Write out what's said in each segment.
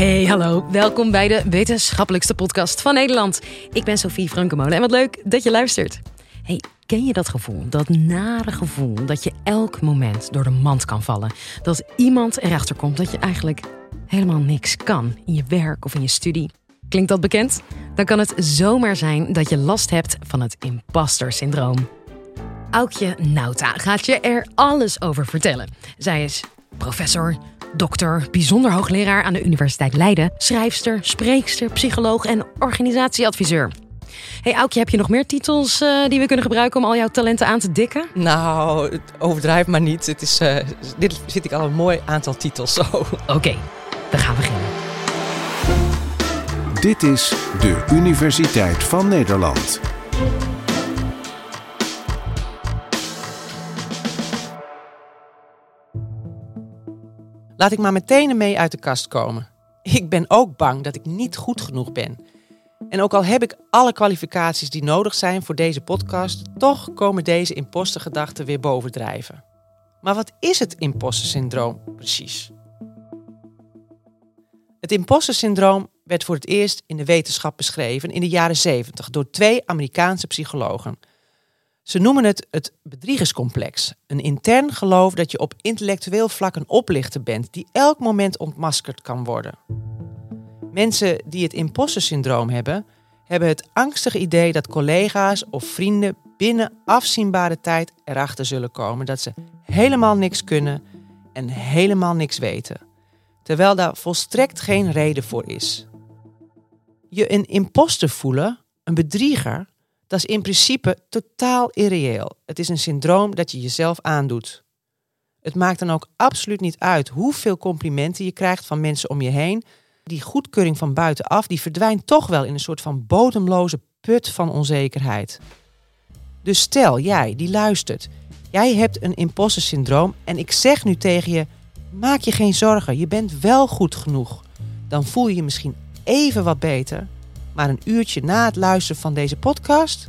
Hey, hallo. Welkom bij de wetenschappelijkste podcast van Nederland. Ik ben Sophie Frankemolen en wat leuk dat je luistert. Hey, ken je dat gevoel? Dat nare gevoel dat je elk moment door de mand kan vallen. Dat iemand erachter komt dat je eigenlijk helemaal niks kan in je werk of in je studie. Klinkt dat bekend? Dan kan het zomaar zijn dat je last hebt van het imposter syndroom. Aukje Nauta gaat je er alles over vertellen. Zij is professor, dokter, bijzonder hoogleraar aan de Universiteit Leiden, schrijfster, spreekster, psycholoog en organisatieadviseur. Hey Aukje, heb je nog meer titels uh, die we kunnen gebruiken om al jouw talenten aan te dikken? Nou, overdrijf maar niet. Het is, uh, dit zit ik al een mooi aantal titels zo. Oké, okay, we gaan beginnen. Dit is de Universiteit van Nederland. Laat ik maar meteen mee uit de kast komen. Ik ben ook bang dat ik niet goed genoeg ben. En ook al heb ik alle kwalificaties die nodig zijn voor deze podcast, toch komen deze impostergedachten weer bovendrijven. Maar wat is het imposter-syndroom precies? Het imposter-syndroom werd voor het eerst in de wetenschap beschreven in de jaren 70 door twee Amerikaanse psychologen. Ze noemen het het bedriegerscomplex. Een intern geloof dat je op intellectueel vlak een oplichter bent die elk moment ontmaskerd kan worden. Mensen die het imposter-syndroom hebben, hebben het angstige idee dat collega's of vrienden binnen afzienbare tijd erachter zullen komen dat ze helemaal niks kunnen en helemaal niks weten, terwijl daar volstrekt geen reden voor is. Je een imposter voelen, een bedrieger, dat is in principe totaal irreëel. Het is een syndroom dat je jezelf aandoet. Het maakt dan ook absoluut niet uit hoeveel complimenten je krijgt van mensen om je heen. Die goedkeuring van buitenaf, die verdwijnt toch wel in een soort van bodemloze put van onzekerheid. Dus stel, jij die luistert, jij hebt een imposter syndroom en ik zeg nu tegen je, maak je geen zorgen, je bent wel goed genoeg. Dan voel je je misschien even wat beter, maar een uurtje na het luisteren van deze podcast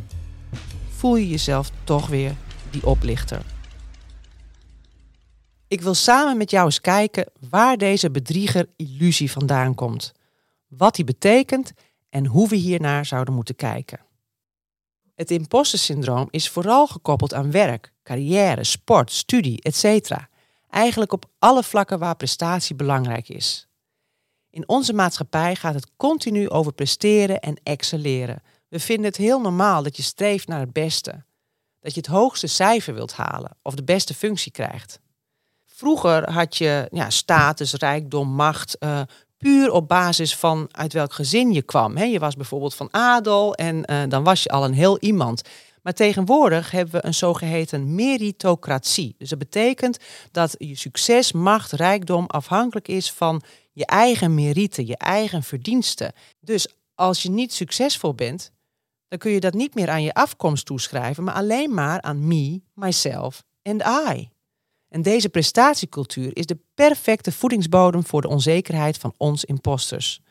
voel je jezelf toch weer die oplichter. Ik wil samen met jou eens kijken waar deze bedrieger illusie vandaan komt, wat die betekent en hoe we hiernaar zouden moeten kijken. Het imposter-syndroom is vooral gekoppeld aan werk, carrière, sport, studie, etc. Eigenlijk op alle vlakken waar prestatie belangrijk is. In onze maatschappij gaat het continu over presteren en excelleren. We vinden het heel normaal dat je streeft naar het beste. Dat je het hoogste cijfer wilt halen of de beste functie krijgt. Vroeger had je ja, status, rijkdom, macht, uh, puur op basis van uit welk gezin je kwam. je was bijvoorbeeld van adel en uh, dan was je al een heel iemand. Maar tegenwoordig hebben we een zogeheten meritocratie. Dus dat betekent dat je succes, macht, rijkdom afhankelijk is van je eigen merite, je eigen verdiensten. Dus als je niet succesvol bent, dan kun je dat niet meer aan je afkomst toeschrijven, maar alleen maar aan me, myself and I. En deze prestatiecultuur is de perfecte voedingsbodem voor de onzekerheid van ons imposters.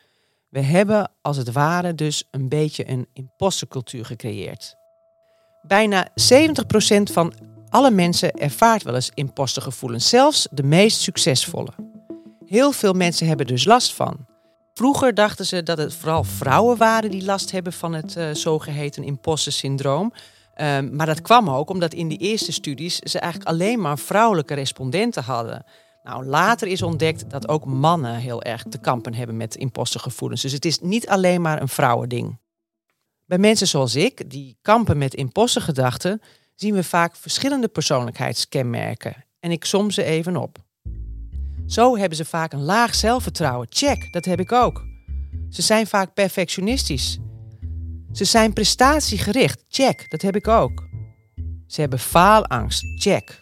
We hebben als het ware dus een beetje een impostercultuur gecreëerd. Bijna 70% van alle mensen ervaart wel eens impostergevoelens, zelfs de meest succesvolle. Heel veel mensen hebben dus last van. Vroeger dachten ze dat het vooral vrouwen waren die last hebben van het uh, zogeheten imposter syndroom. Um, maar dat kwam ook omdat in die eerste studies ze eigenlijk alleen maar vrouwelijke respondenten hadden. Nou, later is ontdekt dat ook mannen heel erg te kampen hebben met impostergevoelens. Dus het is niet alleen maar een vrouwending. Bij mensen zoals ik, die kampen met impostergedachten, zien we vaak verschillende persoonlijkheidskenmerken. En ik som ze even op. Zo hebben ze vaak een laag zelfvertrouwen. Check, dat heb ik ook. Ze zijn vaak perfectionistisch. Ze zijn prestatiegericht. Check, dat heb ik ook. Ze hebben faalangst. Check.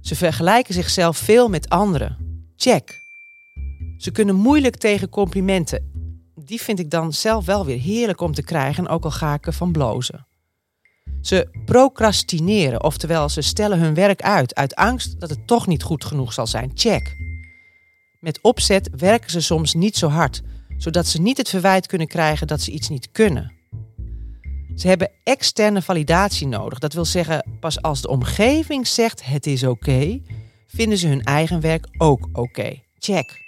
Ze vergelijken zichzelf veel met anderen. Check. Ze kunnen moeilijk tegen complimenten. Die vind ik dan zelf wel weer heerlijk om te krijgen, ook al ga ik ervan blozen. Ze procrastineren, oftewel ze stellen hun werk uit uit angst dat het toch niet goed genoeg zal zijn. Check. Met opzet werken ze soms niet zo hard, zodat ze niet het verwijt kunnen krijgen dat ze iets niet kunnen. Ze hebben externe validatie nodig. Dat wil zeggen, pas als de omgeving zegt het is oké, vinden ze hun eigen werk ook oké. Check.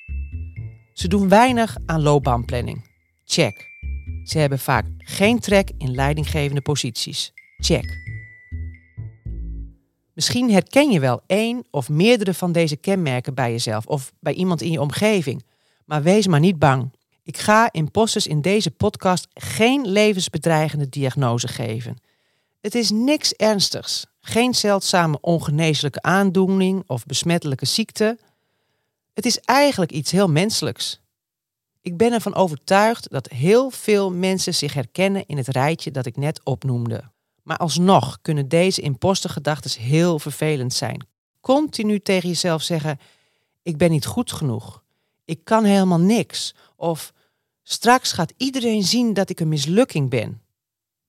Ze doen weinig aan loopbaanplanning. Check. Ze hebben vaak geen trek in leidinggevende posities. Check. Misschien herken je wel één of meerdere van deze kenmerken bij jezelf of bij iemand in je omgeving. Maar wees maar niet bang. Ik ga imposters in deze podcast geen levensbedreigende diagnose geven. Het is niks ernstigs. Geen zeldzame ongeneeslijke aandoening of besmettelijke ziekte. Het is eigenlijk iets heel menselijks. Ik ben ervan overtuigd dat heel veel mensen zich herkennen in het rijtje dat ik net opnoemde. Maar alsnog kunnen deze impostergedachten heel vervelend zijn. Continu tegen jezelf zeggen: Ik ben niet goed genoeg. Ik kan helemaal niks. Of straks gaat iedereen zien dat ik een mislukking ben.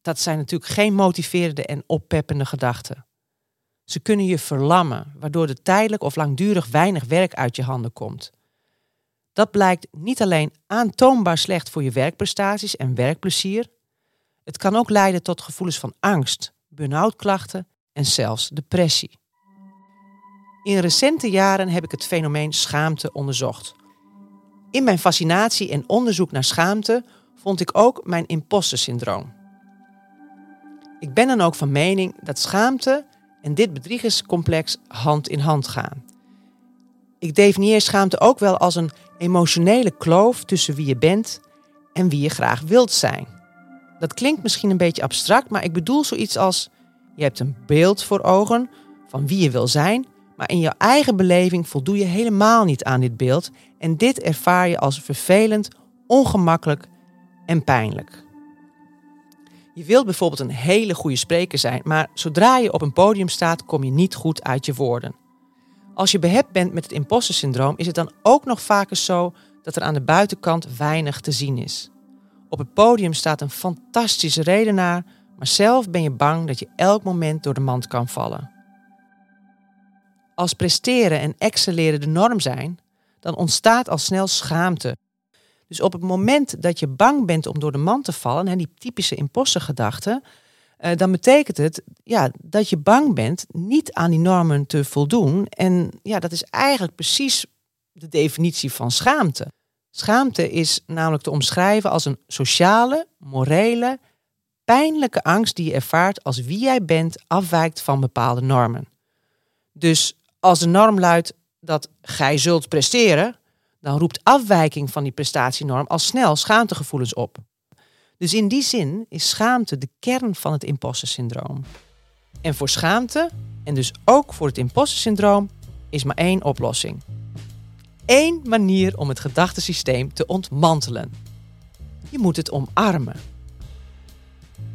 Dat zijn natuurlijk geen motiverende en oppeppende gedachten. Ze kunnen je verlammen, waardoor er tijdelijk of langdurig weinig werk uit je handen komt. Dat blijkt niet alleen aantoonbaar slecht voor je werkprestaties en werkplezier, het kan ook leiden tot gevoelens van angst, burn-out klachten en zelfs depressie. In recente jaren heb ik het fenomeen schaamte onderzocht. In mijn fascinatie en onderzoek naar schaamte vond ik ook mijn imposter syndroom. Ik ben dan ook van mening dat schaamte en dit bedriegerscomplex hand in hand gaan. Ik definieer schaamte ook wel als een emotionele kloof tussen wie je bent en wie je graag wilt zijn. Dat klinkt misschien een beetje abstract, maar ik bedoel zoiets als: je hebt een beeld voor ogen van wie je wil zijn, maar in jouw eigen beleving voldoe je helemaal niet aan dit beeld en dit ervaar je als vervelend, ongemakkelijk en pijnlijk. Je wilt bijvoorbeeld een hele goede spreker zijn, maar zodra je op een podium staat, kom je niet goed uit je woorden. Als je behept bent met het imposter syndroom, is het dan ook nog vaker zo dat er aan de buitenkant weinig te zien is. Op het podium staat een fantastische redenaar, maar zelf ben je bang dat je elk moment door de mand kan vallen. Als presteren en excelleren de norm zijn, dan ontstaat al snel schaamte. Dus op het moment dat je bang bent om door de mand te vallen, en die typische impostergedachte, uh, dan betekent het ja, dat je bang bent niet aan die normen te voldoen. En ja, dat is eigenlijk precies de definitie van schaamte. Schaamte is namelijk te omschrijven als een sociale, morele, pijnlijke angst die je ervaart als wie jij bent afwijkt van bepaalde normen. Dus als de norm luidt dat gij zult presteren, dan roept afwijking van die prestatienorm al snel schaamtegevoelens op. Dus in die zin is schaamte de kern van het imposter syndroom. En voor schaamte, en dus ook voor het imposter syndroom, is maar één oplossing. Eén manier om het gedachtesysteem te ontmantelen. Je moet het omarmen.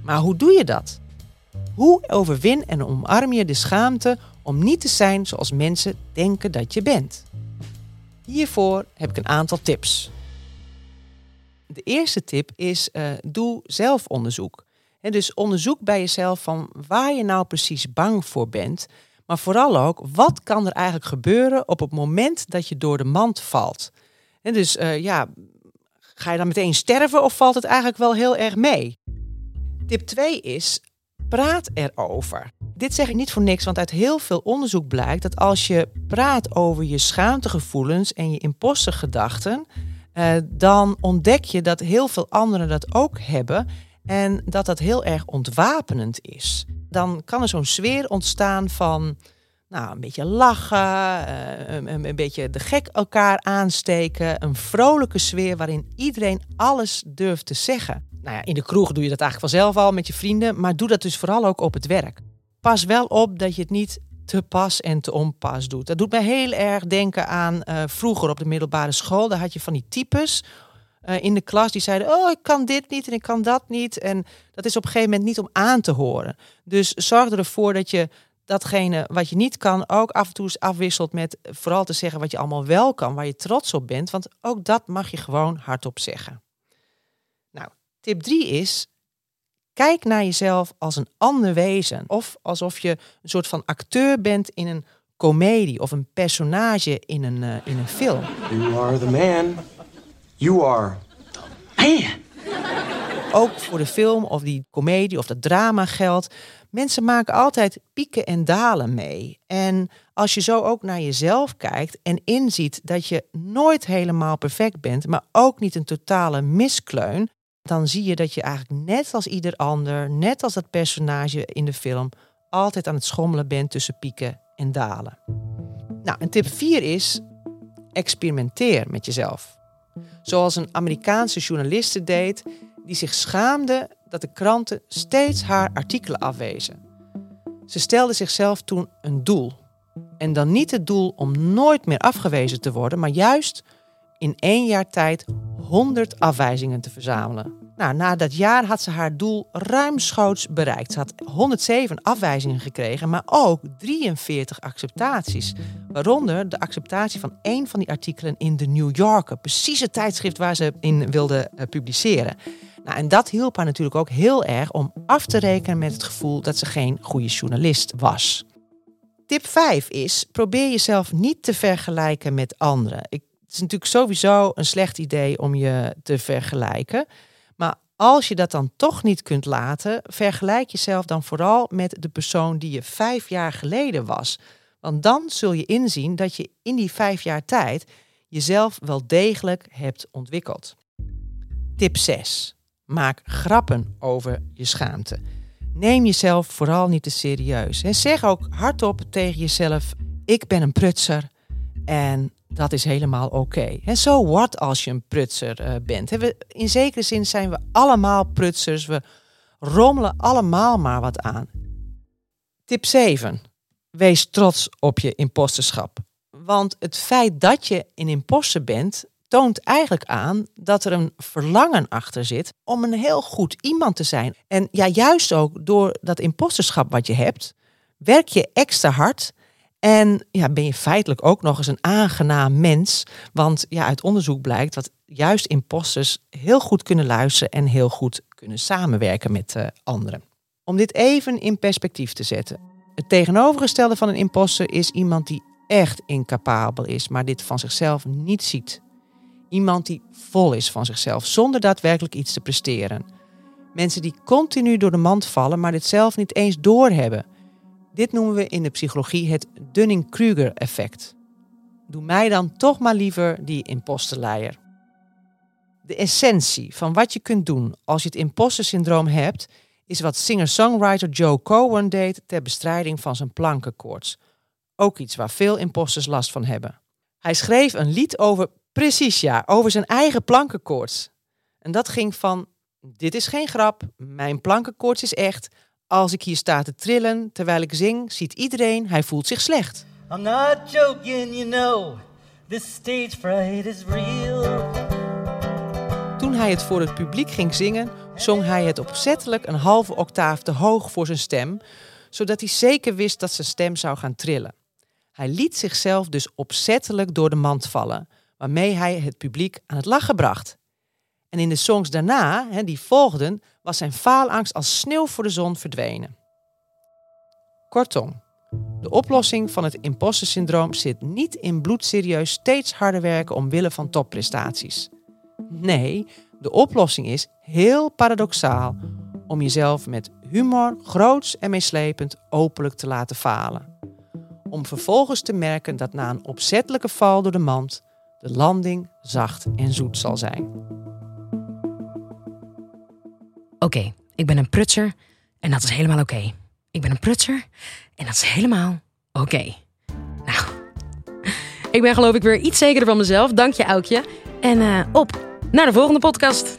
Maar hoe doe je dat? Hoe overwin en omarm je de schaamte om niet te zijn zoals mensen denken dat je bent? Hiervoor heb ik een aantal tips. De eerste tip is: uh, doe zelfonderzoek. Dus onderzoek bij jezelf van waar je nou precies bang voor bent. Maar vooral ook, wat kan er eigenlijk gebeuren op het moment dat je door de mand valt? En dus uh, ja, ga je dan meteen sterven of valt het eigenlijk wel heel erg mee? Tip 2 is, praat erover. Dit zeg ik niet voor niks, want uit heel veel onderzoek blijkt dat als je praat over je schaamtegevoelens en je impostergedachten, uh, dan ontdek je dat heel veel anderen dat ook hebben en dat dat heel erg ontwapenend is. Dan kan er zo'n sfeer ontstaan van nou, een beetje lachen, uh, een, een, beetje de gek elkaar aansteken, een vrolijke sfeer waarin iedereen alles durft te zeggen. Nou ja, in de kroeg doe je dat eigenlijk vanzelf al met je vrienden, maar doe dat dus vooral ook op het werk. Pas wel op dat je het niet te pas en te onpas doet. Dat doet mij heel erg denken aan uh, vroeger op de middelbare school. Daar had je van die types uh, in de klas die zeiden: Oh, ik kan dit niet en ik kan dat niet. En dat is op een gegeven moment niet om aan te horen. Dus zorg ervoor dat je datgene wat je niet kan ook af en toe afwisselt met vooral te zeggen wat je allemaal wel kan, waar je trots op bent. Want ook dat mag je gewoon hardop zeggen. Nou, tip 3 is Kijk naar jezelf als een ander wezen. Of alsof je een soort van acteur bent in een komedie of een personage in een, uh, in een film. You are the man. You are the man. Ook voor de film of die komedie of dat drama geldt. Mensen maken altijd pieken en dalen mee. En als je zo ook naar jezelf kijkt en inziet dat je nooit helemaal perfect bent, maar ook niet een totale miskleun, dan zie je dat je eigenlijk net als ieder ander, net als dat personage in de film, altijd aan het schommelen bent tussen pieken en dalen. Nou, en tip 4 is: experimenteer met jezelf. Zoals een Amerikaanse journaliste deed, die zich schaamde dat de kranten steeds haar artikelen afwezen. Ze stelde zichzelf toen een doel. En dan niet het doel om nooit meer afgewezen te worden, maar juist in één jaar tijd 100 afwijzingen te verzamelen. Nou, na dat jaar had ze haar doel ruimschoots bereikt. Ze had 107 afwijzingen gekregen, maar ook 43 acceptaties. Waaronder de acceptatie van één van die artikelen in de New Yorker, precies het tijdschrift waar ze in wilde eh, publiceren. Nou, en dat hielp haar natuurlijk ook heel erg om af te rekenen met het gevoel dat ze geen goede journalist was. Tip 5 is: probeer jezelf niet te vergelijken met anderen. Het is natuurlijk sowieso een slecht idee om je te vergelijken. Als je dat dan toch niet kunt laten, vergelijk jezelf dan vooral met de persoon die je vijf jaar geleden was. Want dan zul je inzien dat je in die vijf jaar tijd jezelf wel degelijk hebt ontwikkeld. Tip 6. Maak grappen over je schaamte. Neem jezelf vooral niet te serieus. En zeg ook hardop tegen jezelf: Ik ben een prutser en dat is helemaal oké. En zo wat als je een prutser uh, bent. We, in zekere zin zijn we allemaal prutsers. We rommelen allemaal maar wat aan. Tip 7. Wees trots op je imposterschap. Want het feit dat je een imposter bent, toont eigenlijk aan dat er een verlangen achter zit om een heel goed iemand te zijn. En ja, juist ook door dat imposterschap wat je hebt, werk je extra hard en ja, ben je feitelijk ook nog eens een aangenaam mens. Want ja, uit onderzoek blijkt dat juist imposters heel goed kunnen luisteren en heel goed kunnen samenwerken met uh, anderen. Om dit even in perspectief te zetten. Het tegenovergestelde van een imposter is iemand die echt incapabel is, maar dit van zichzelf niet ziet. Iemand die vol is van zichzelf, zonder daadwerkelijk iets te presteren. Mensen die continu door de mand vallen, maar dit zelf niet eens doorhebben. Dit noemen we in de psychologie het Dunning-Kruger-effect. Doe mij dan toch maar liever die imposterleier. De essentie van wat je kunt doen als je het imposter-syndroom hebt, is wat singer-songwriter Joe Cohen deed ter bestrijding van zijn plankenkoorts. Ook iets waar veel imposters last van hebben. Hij schreef een lied over Precies ja, over zijn eigen plankenkoorts. En dat ging van, dit is geen grap, mijn plankenkoorts is echt. Als ik hier sta te trillen terwijl ik zing, ziet iedereen, hij voelt zich slecht. I'm not joking, you know. This stage fright is real. Toen hij het voor het publiek ging zingen, zong hij het opzettelijk een halve octaaf te hoog voor zijn stem, zodat hij zeker wist dat zijn stem zou gaan trillen. Hij liet zichzelf dus opzettelijk door de mand vallen waarmee hij het publiek aan het lachen bracht. En in de songs daarna, die volgden, was zijn faalangst als sneeuw voor de zon verdwenen. Kortom, de oplossing van het imposter syndroom zit niet in bloedserieus steeds harder werken omwille van topprestaties. Nee, de oplossing is heel paradoxaal om jezelf met humor, groots en meeslepend openlijk te laten falen. Om vervolgens te merken dat na een opzettelijke val door de mand de landing zacht en zoet zal zijn. Oké, ik ben een prutser en dat is helemaal oké. Ik ben een prutser en dat is helemaal oké. Nou, ik ben geloof ik weer iets zekerder van mezelf. Dank je, Aukje. En uh, op naar de volgende podcast.